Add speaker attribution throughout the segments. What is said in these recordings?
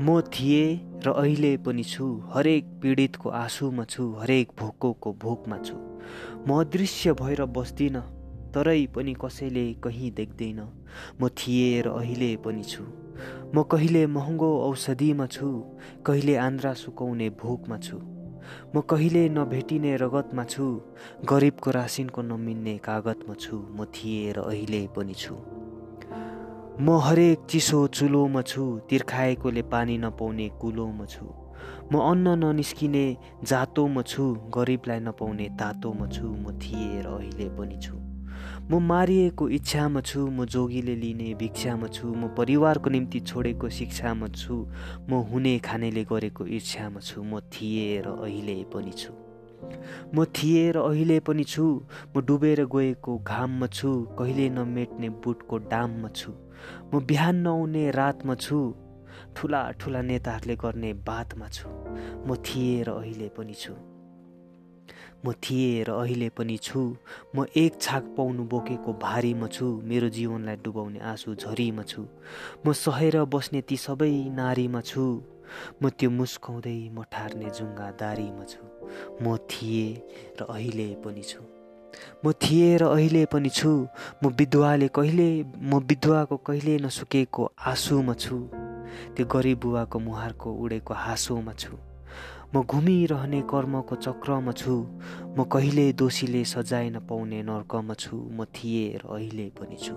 Speaker 1: म थिएँ र अहिले पनि छु हरेक पीडितको आँसुमा छु हरेक भोकोको भोकमा छु। म अदृश्य भएर बस्दिनँ तरै पनि कसैले कहीँ देख्दैन। म थिएँ र अहिले पनि छु। म कहिले महँगो औषधिमा छु कहिले आन्द्रा सुकाउने भोकमा छु। म कहिले नभेटिने रगतमा छु गरिबको रासिनको नमिन्ने कागतमा छु। म थिएँ र अहिले पनि छु। म हरेक चिसो चुलोमा छु तिर्खाएकोले पानी नपाउने कुलोमा छु। म अन्न ननिस्किने जातोमा छु गरिबलाई नपाउने तातोमा छु म थिएँ र अहिले पनि छु। म मारिएको इच्छामा छु म जोगीले लिने भिक्षामा छु म परिवारको निम्ति छोडेको शिक्षामा छु म हुने खानेले गरेको इच्छामा छु म थिएँ र अहिले पनि छु। म थिएँ र अहिले पनि छु। म डुबेर गएको घाममा छु। कहिले नमेट्ने बुटको डाममा छु। म बिहान नआउने रातमा छु। ठुला ठुला नेताहरूले गर्ने बातमा छु। म थिएँ र अहिले पनि छु। म थिएँ र अहिले पनि छु। म एक छाक पाउनु बोकेको भारीमा छु। मेरो जीवनलाई डुबाउने आँसु झरीमा छु। म सहेर बस्ने ती सबै नारीमा छु। म त्यो मुस्काउँदै म ठार्ने जुङ्गा दारीमा छु। म थिएँ र अहिले पनि छु। म थिएँ र अहिले पनि छु। म विधवाले कहिले म विधवाको कहिले नसुकेको आँसुमा छु। त्यो गरिब बुवाको मुहारको उडेको हाँसोमा छु। म घुमिरहने कर्मको चक्रमा छु। म कहिले दोषीले सजाय नपाउने नर्कमा छु। म थिएँ र अहिले पनि छु।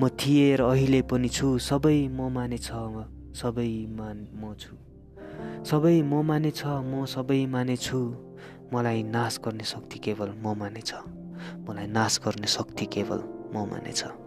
Speaker 1: म थिएँ र अहिले पनि छु। सबै म माने छ सबै मान म छु। सबै म माने छ म सबै माने छु। मलाई नाश गर्ने शक्ति केवल म माने छ। मलाई नाश गर्ने शक्ति केवल म माने छ।